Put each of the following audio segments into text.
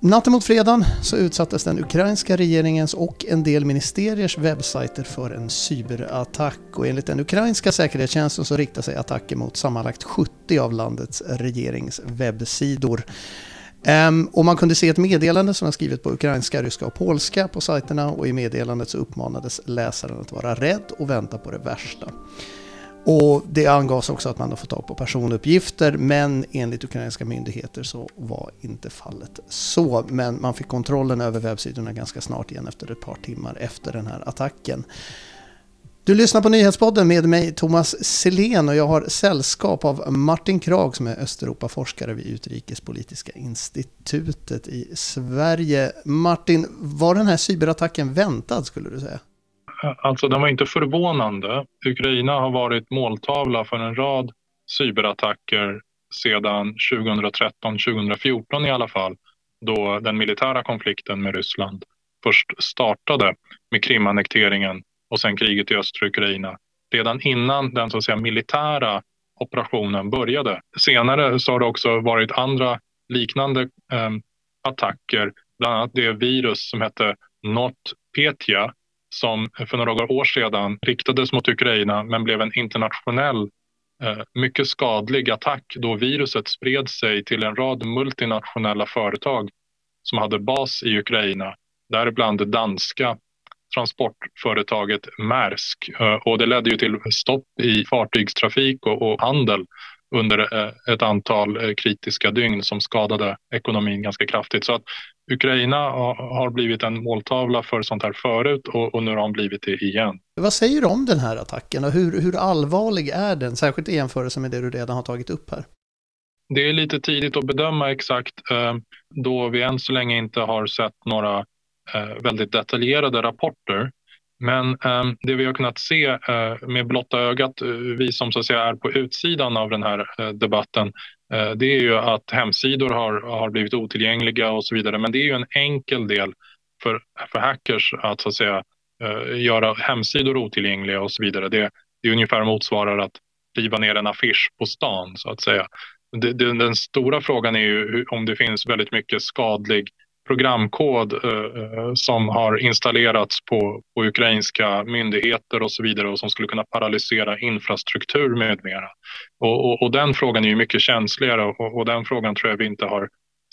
Natten mot fredagen så utsattes den ukrainska regeringens och en del ministeriers webbsajter för en cyberattack och enligt den ukrainska säkerhetstjänsten så riktar sig attacken mot sammanlagt 70 av landets regerings webbsidor. Um, ehm, och man kunde se ett meddelande som var skrivet på ukrainska, ryska och polska på sajterna och i meddelandet så uppmanades läsaren att vara rädd och vänta på det värsta. Och det angavs också att man har fått tag på personuppgifter men enligt ukrainska myndigheter så var inte fallet så. Men man fick kontrollen över webbsidorna ganska snart igen efter ett par timmar efter den här attacken. Du lyssnar på Nyhetspodden med mig Thomas Selén och jag har sällskap av Martin Krag som är Östeuropaforskare vid Utrikespolitiska institutet i Sverige. Martin, var den här cyberattacken väntad skulle du säga? Alltså den var inte förvånande. Ukraina har varit måltavla för en rad cyberattacker sedan 2013-2014 i alla fall, då den militära konflikten med Ryssland först startade med Krimannekteringen och sen kriget i östra Ukraina. Redan innan den så att säga, militära operationen började. Senare så har det också varit andra liknande eh, attacker, bland annat det virus som hette NotPetya som för några år sedan riktades mot Ukraina men blev en internationell eh, mycket skadlig attack då viruset spred sig till en rad multinationella företag som hade bas i Ukraina, däribland det danska transportföretaget Maersk. Eh, och det ledde ju till stopp i fartygstrafik och, och handel under eh, ett antal kritiska dygn som skadade ekonomin ganska kraftigt. Så att Ukraina har blivit en måltavla för sånt här förut och, och nu har de blivit det igen. Vad säger du om den här attacken och hur, hur allvarlig är den, särskilt i jämförelse med det du redan har tagit upp här? Det är lite tidigt att bedöma exakt då vi än så länge inte har sett några väldigt detaljerade rapporter. Men eh, det vi har kunnat se eh, med blotta ögat, eh, vi som så att säga är på utsidan av den här eh, debatten, eh, det är ju att hemsidor har, har blivit otillgängliga och så vidare. Men det är ju en enkel del för, för hackers att så att säga eh, göra hemsidor otillgängliga och så vidare. Det, det är ungefär motsvarar att riva ner en affisch på stan så att säga. Det, det, den stora frågan är ju om det finns väldigt mycket skadlig programkod eh, eh, som har installerats på, på ukrainska myndigheter och så vidare och som skulle kunna paralysera infrastruktur med mera. Och, och, och den frågan är ju mycket känsligare och, och, den frågan tror jag vi inte har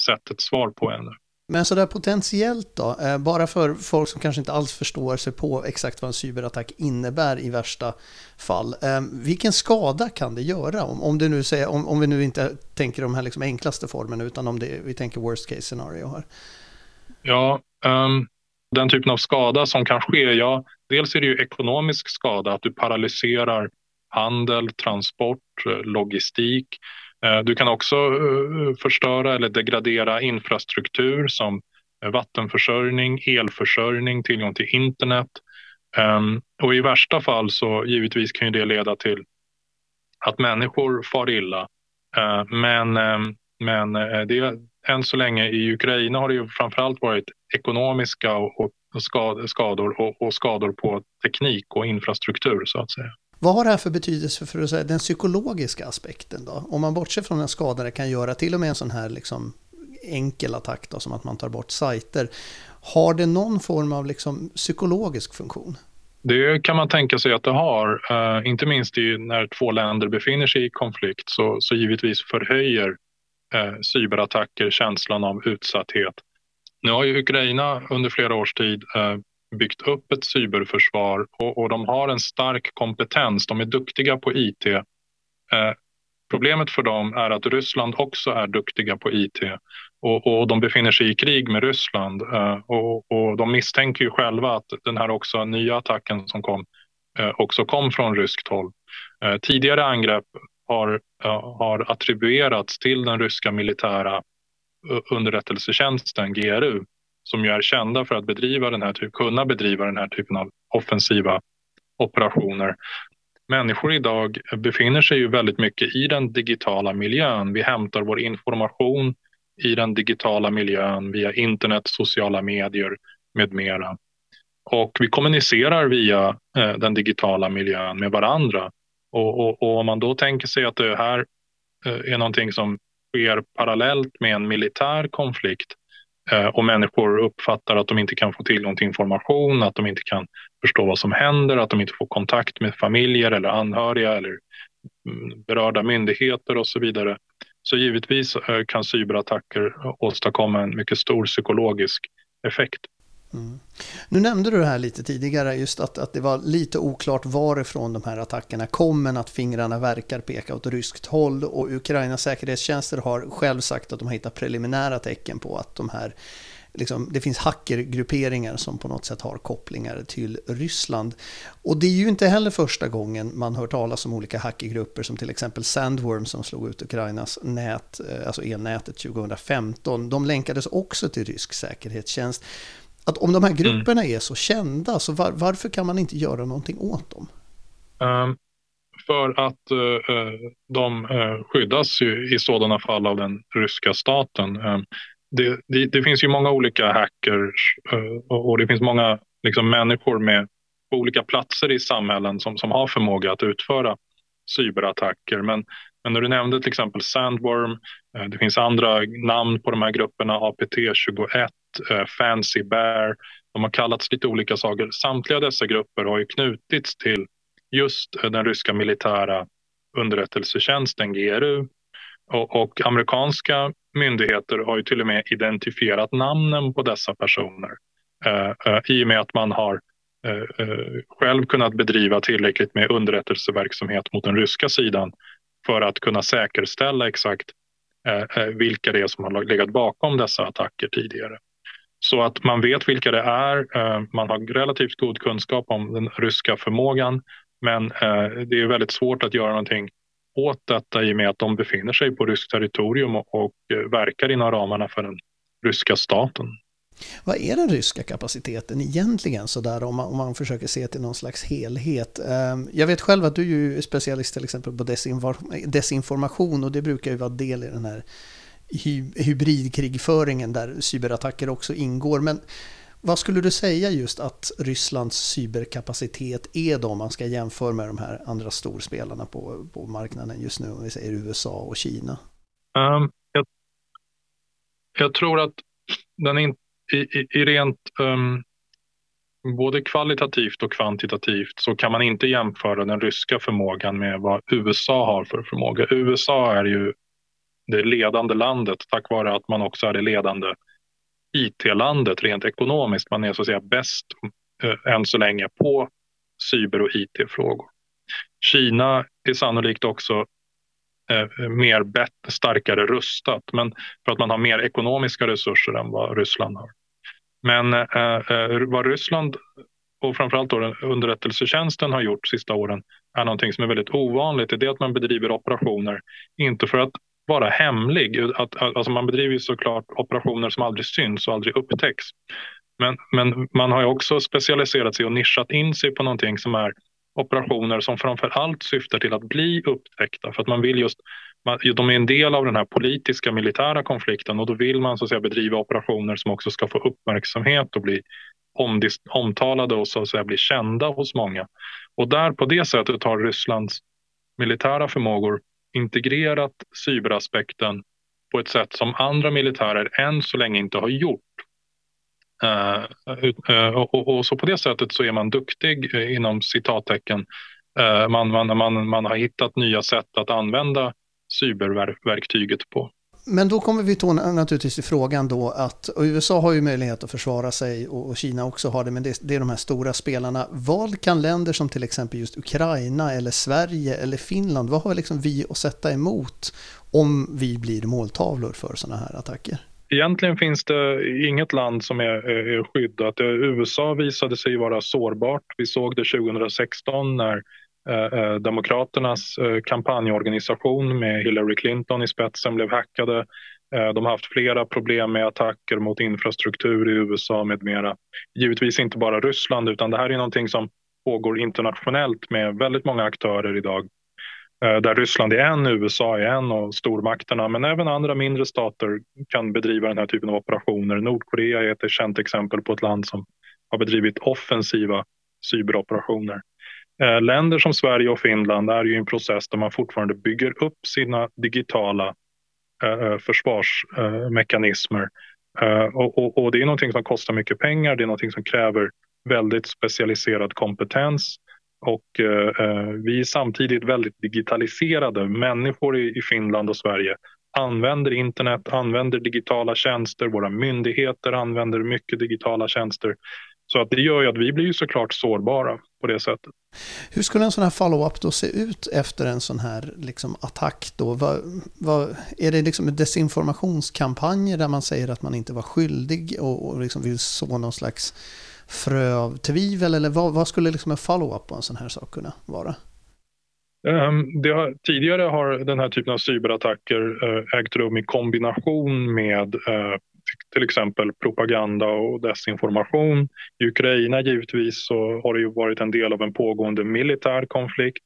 sett ett svar på ännu. Men sådär potentiellt då, eh, bara för folk som kanske inte alls förstår sig på exakt vad en cyberattack innebär i värsta fall. Eh, vilken skada kan det göra? Om, om, det nu säger, om, om vi nu inte tänker de här liksom enklaste formerna utan om det, vi tänker worst case scenario här. Ja, um, den typen av skada som kan ske, ja, dels är det ju ekonomisk skada, att du paralyserar handel, transport, eh, logistik. Eh, du kan också eh, förstöra eller degradera infrastruktur som vattenförsörjning, elförsörjning, tillgång till internet. Ehm, och i värsta fall så givetvis kan det leda till att människor far illa. Men ehm, men det, än så länge i Ukraina har det ju framförallt varit ekonomiska och, och skador och, och, skador på teknik och infrastruktur så att säga. Vad har det här för betydelse för att säga, den psykologiska aspekten då? Om man bortser från den skada det kan göra, till och med en sån här liksom enkel attack då, som att man tar bort sajter. Har det någon form av liksom psykologisk funktion? Det kan man tänka sig att det har. Uh, inte minst i, när två länder befinner sig i konflikt så, så givetvis förhöjer eh, cyberattacker, känslan av utsatthet. Nu har ju Ukraina under flera års tid eh, byggt upp ett cyberförsvar och, och, de har en stark kompetens. De är duktiga på IT. Eh, problemet för dem är att Ryssland också är duktiga på IT och, och de befinner sig i krig med Ryssland eh, och, och, de misstänker ju själva att den här också nya attacken som kom eh, också kom från ryskt håll. Eh, tidigare angrepp har, har attribuerats till den ryska militära underrättelsetjänsten GRU som ju är kända för att bedriva den här typ, kunna bedriva den här typen av offensiva operationer. Människor idag befinner sig ju väldigt mycket i den digitala miljön. Vi hämtar vår information i den digitala miljön via internet, sociala medier med mera. Och vi kommunicerar via eh, den digitala miljön med varandra. Och, och, och, om man då tänker sig att det här eh, är någonting som sker parallellt med en militär konflikt eh, och människor uppfattar att de inte kan få tillgång till information, att de inte kan förstå vad som händer, att de inte får kontakt med familjer eller anhöriga eller mm, berörda myndigheter och så vidare. Så givetvis eh, kan cyberattacker åstadkomma en mycket stor psykologisk effekt. Mm. Nu nämnde du det här lite tidigare, just att, att det var lite oklart varifrån de här attackerna kom, men att fingrarna verkar peka åt ryskt håll. Och Ukrainas säkerhetstjänster har själv sagt att de har hittat preliminära tecken på att de här Liksom, det finns hackergrupperingar som på något sätt har kopplingar till Ryssland. Och det är ju inte heller första gången man hör talas om olika hackergrupper som till exempel Sandworm som slog ut Ukrainas nät, eh, alltså elnätet 2015. De länkades också till rysk säkerhetstjänst att om de här mm. grupperna mm. är så kända, så var, varför kan man inte göra någonting åt dem? Um, för att uh, de uh, skyddas ju i sådana fall av den ryska staten. Um, det, det, det, finns ju många olika hackers uh, och det finns många liksom, människor med på olika platser i samhällen som, som har förmåga att utföra cyberattacker. Men, men när du nämnde till exempel Sandworm, eh, det finns andra namn på de här grupperna, APT21 eh, Fancy Bear. De har kallats lite olika saker. Samtliga dessa grupper har ju knutits till just eh, den ryska militära underrättelsetjänsten GRU. Och, och, amerikanska myndigheter har ju till och med identifierat namnen på dessa personer eh, eh, i och med att man har eh, eh, själv kunnat bedriva tillräckligt med underrättelseverksamhet mot den ryska sidan för att kunna säkerställa exakt eh, eh, vilka det är som har legat bakom dessa attacker tidigare. Så att man vet vilka det är. Eh, man har relativt god kunskap om den ryska förmågan. Men eh, det är väldigt svårt att göra någonting åt detta i och med att de befinner sig på ryskt territorium och och eh, verkar inom ramarna för den ryska staten. Vad är den ryska kapaciteten egentligen sådär om man, om man försöker se till någon slags helhet? Ehm, jag vet själv att du är specialist till exempel på desinformation och det brukar ju vara del i den här hybridkrigföringen där cyberattacker också ingår. Men vad skulle du säga just att Rysslands cyberkapacitet är då om man ska jämföra med de här andra storspelarna på, på marknaden just nu, om vi säger USA och Kina? Um, jag, jag, tror att den är i, i, i rent um, både kvalitativt och kvantitativt så kan man inte jämföra den ryska förmågan med vad USA har för förmåga. USA är ju det ledande landet tack vare att man också är det ledande IT-landet rent ekonomiskt. Man är så att säga bäst eh, än så länge på cyber och IT-frågor. Kina är sannolikt också Eh, mer bättre, starkare rustat, men för att man har mer ekonomiska resurser än vad Ryssland har. Men eh, eh vad Ryssland och framförallt då underrättelsetjänsten har gjort sista åren är någonting som är väldigt ovanligt. Det är att man bedriver operationer, inte för att vara hemlig. Att, alltså man bedriver såklart operationer som aldrig syns och aldrig upptäcks. Men, men man har ju också specialiserat sig och nischat in sig på någonting som är operationer som framför allt syftar till att bli upptäckta. För att man vill just, de är en del av den här politiska militära konflikten och då vill man så att säga bedriva operationer som också ska få uppmärksamhet och bli omtalade och så att säga bli kända hos många. Och där på det sättet har Rysslands militära förmågor integrerat cyberaspekten på ett sätt som andra militärer än så länge inte har gjort. Eh, eh, och, och, så på det sättet så är man duktig eh, inom citattecken. Man, man, man, man har hittat nya sätt att använda cyberverktyget på. Men då kommer vi naturligtvis till frågan då att USA har ju möjlighet att försvara sig och, Kina också har det, men det, det, är de här stora spelarna. Vad kan länder som till exempel just Ukraina eller Sverige eller Finland, vad har liksom vi att sätta emot om vi blir måltavlor för sådana här attacker? Egentligen finns det inget land som är, eh, är skyddat. Eh, USA visade sig vara sårbart. Vi såg det 2016 när eh, eh, Demokraternas eh, kampanjorganisation med Hillary Clinton i spetsen blev hackade. De har haft flera problem med attacker mot infrastruktur i USA med mera. Givetvis inte bara Ryssland utan det här är någonting som pågår internationellt med väldigt många aktörer idag. Eh, där Ryssland är en, USA är en och stormakterna men även andra mindre stater kan bedriva den här typen av operationer. Nordkorea är ett känt exempel på ett land som har bedrivit offensiva cyberoperationer. Eh, länder som Sverige och Finland är ju i en process där man fortfarande bygger upp sina digitala eh, försvarsmekanismer Och, och, och, det är någonting som kostar mycket pengar, det är någonting som kräver väldigt specialiserad kompetens och eh, eh, vi är samtidigt väldigt digitaliserade. Människor i, i Finland och Sverige använder internet, använder digitala tjänster, våra myndigheter använder mycket digitala tjänster. Så att det gör ju att vi blir ju såklart sårbara på det sättet. Hur skulle en sån här follow-up då se ut efter en sån här liksom attack? Då? Vad, vad, är det liksom desinformationskampanjer där man säger att man inte var skyldig och, och liksom vill så någon slags frö av tvivel? Eller vad, vad skulle liksom en follow-up på en sån här sak kunna vara? Um, det har, tidigare har den här typen av cyberattacker uh, ägt rum i kombination med uh, till exempel propaganda och desinformation. I Ukraina givetvis så har det ju varit en del av en pågående militär konflikt.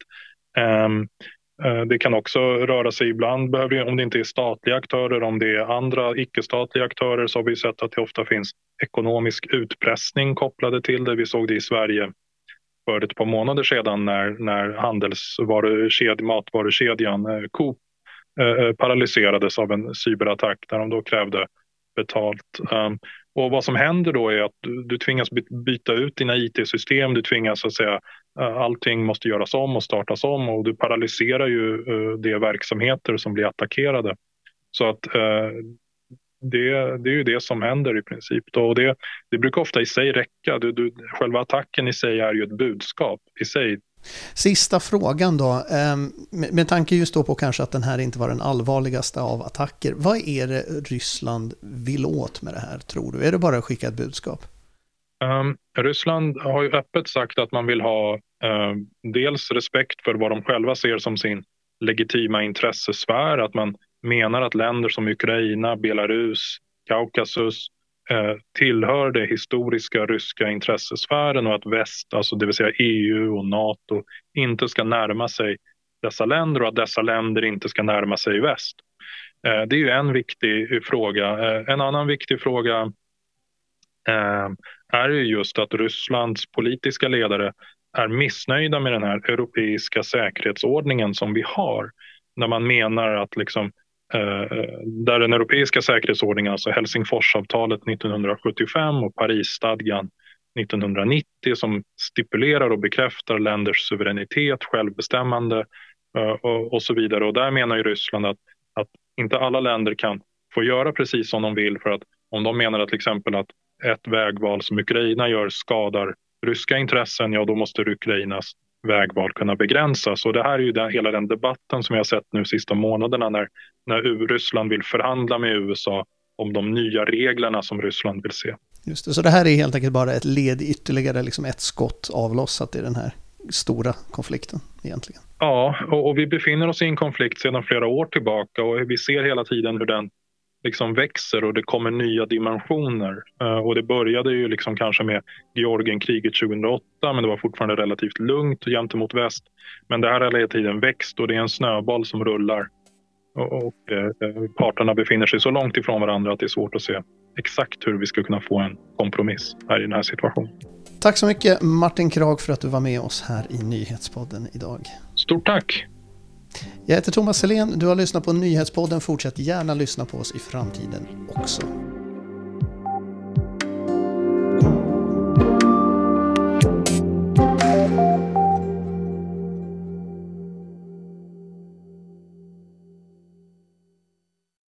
Ehm, Eh, det kan också röra sig ibland, om det inte är statliga aktörer, om det är andra icke-statliga aktörer så har vi sett att det ofta finns ekonomisk utpressning kopplade till det. Vi såg det i Sverige för ett par månader sedan när, när handelsvarukedj, matvarukedjan eh, Coop eh, eh, paralyserades av en cyberattack där de då krävde betalt. Um, och vad som händer då är att du, du tvingas byta ut dina IT-system, du tvingas att säga allting måste göras om och startas om och du paralyserar ju uh, de verksamheter som blir attackerade. Så att uh, det, det är ju det som händer i princip. Då. Och det, det brukar ofta i sig räcka. Du, du, själva attacken i sig är ju ett budskap i sig. Sista frågan då, ehm, med tanke just då på kanske att den här inte var den allvarligaste av attacker. Vad är det Ryssland vill åt med det här tror du? Är det bara att skicka ett budskap? Um, Ryssland har ju öppet sagt att man vill ha Eh, dels respekt för vad de själva ser som sin legitima intressesfär, att man menar att länder som Ukraina, Belarus, Kaukasus eh, tillhör det historiska ryska intressesfären och att väst, alltså det vill säga EU och Nato, inte ska närma sig dessa länder och att dessa länder inte ska närma sig väst. Eh, det är ju en viktig fråga. En annan viktig fråga är ju just att Rysslands politiska ledare är missnöjda med den här europeiska säkerhetsordningen som vi har. När man menar att liksom Eh, där den europeiska säkerhetsordningen, alltså Helsingforsavtalet 1975 och Parisstadgan 1990 som stipulerar och bekräftar länders suveränitet, självbestämmande eh, och, och så vidare. Och där menar ju Ryssland att, att inte alla länder kan få göra precis som de vill för att om de menar att till exempel att ett vägval som Ukraina gör skadar ryska intressen, ja då måste Ukrainas vägval kunna begränsas. Och det här är ju den, hela den debatten som vi har sett nu sista månaderna när, när Ryssland vill förhandla med USA om de nya reglerna som Ryssland vill se. Just det, så det här är helt enkelt bara ett led ytterligare, liksom ett skott avlossat i den här stora konflikten egentligen. Ja, och, och vi befinner oss i en konflikt sedan flera år tillbaka och vi ser hela tiden hur den liksom växer och det kommer nya dimensioner. Uh, och det började ju liksom kanske med Georgienkriget 2008 men det var fortfarande relativt lugnt gentemot väst. Men det här har hela tiden växt och det är en snöboll som rullar. Och, och uh, parterna befinner sig så långt ifrån varandra att det är svårt att se exakt hur vi ska kunna få en kompromiss här i den här situationen. Tack så mycket Martin Krag för att du var med oss här i Nyhetspodden idag. Stort tack! Jag heter Thomas Selén, du har lyssnat på Nyhetspodden. Fortsätt gärna lyssna på oss i framtiden också.